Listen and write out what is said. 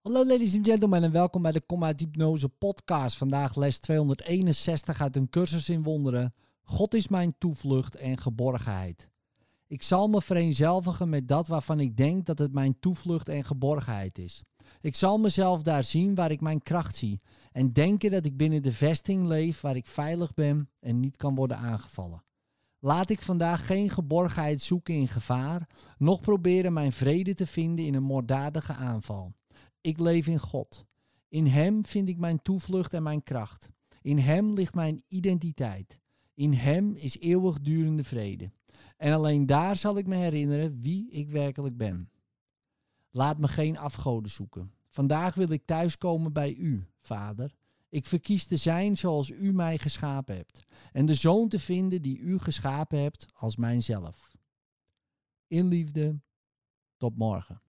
Hallo ladies and gentlemen en welkom bij de uit Hypnose podcast. Vandaag les 261 uit een cursus in wonderen. God is mijn toevlucht en geborgenheid. Ik zal me vereenzelvigen met dat waarvan ik denk dat het mijn toevlucht en geborgenheid is. Ik zal mezelf daar zien waar ik mijn kracht zie en denken dat ik binnen de vesting leef waar ik veilig ben en niet kan worden aangevallen. Laat ik vandaag geen geborgenheid zoeken in gevaar, noch proberen mijn vrede te vinden in een moorddadige aanval. Ik leef in God. In Hem vind ik mijn toevlucht en mijn kracht. In Hem ligt mijn identiteit. In Hem is eeuwigdurende vrede. En alleen daar zal ik me herinneren wie ik werkelijk ben. Laat me geen afgoden zoeken. Vandaag wil ik thuiskomen bij U, Vader. Ik verkies te zijn zoals U mij geschapen hebt. En de zoon te vinden die U geschapen hebt als mijzelf. In liefde, tot morgen.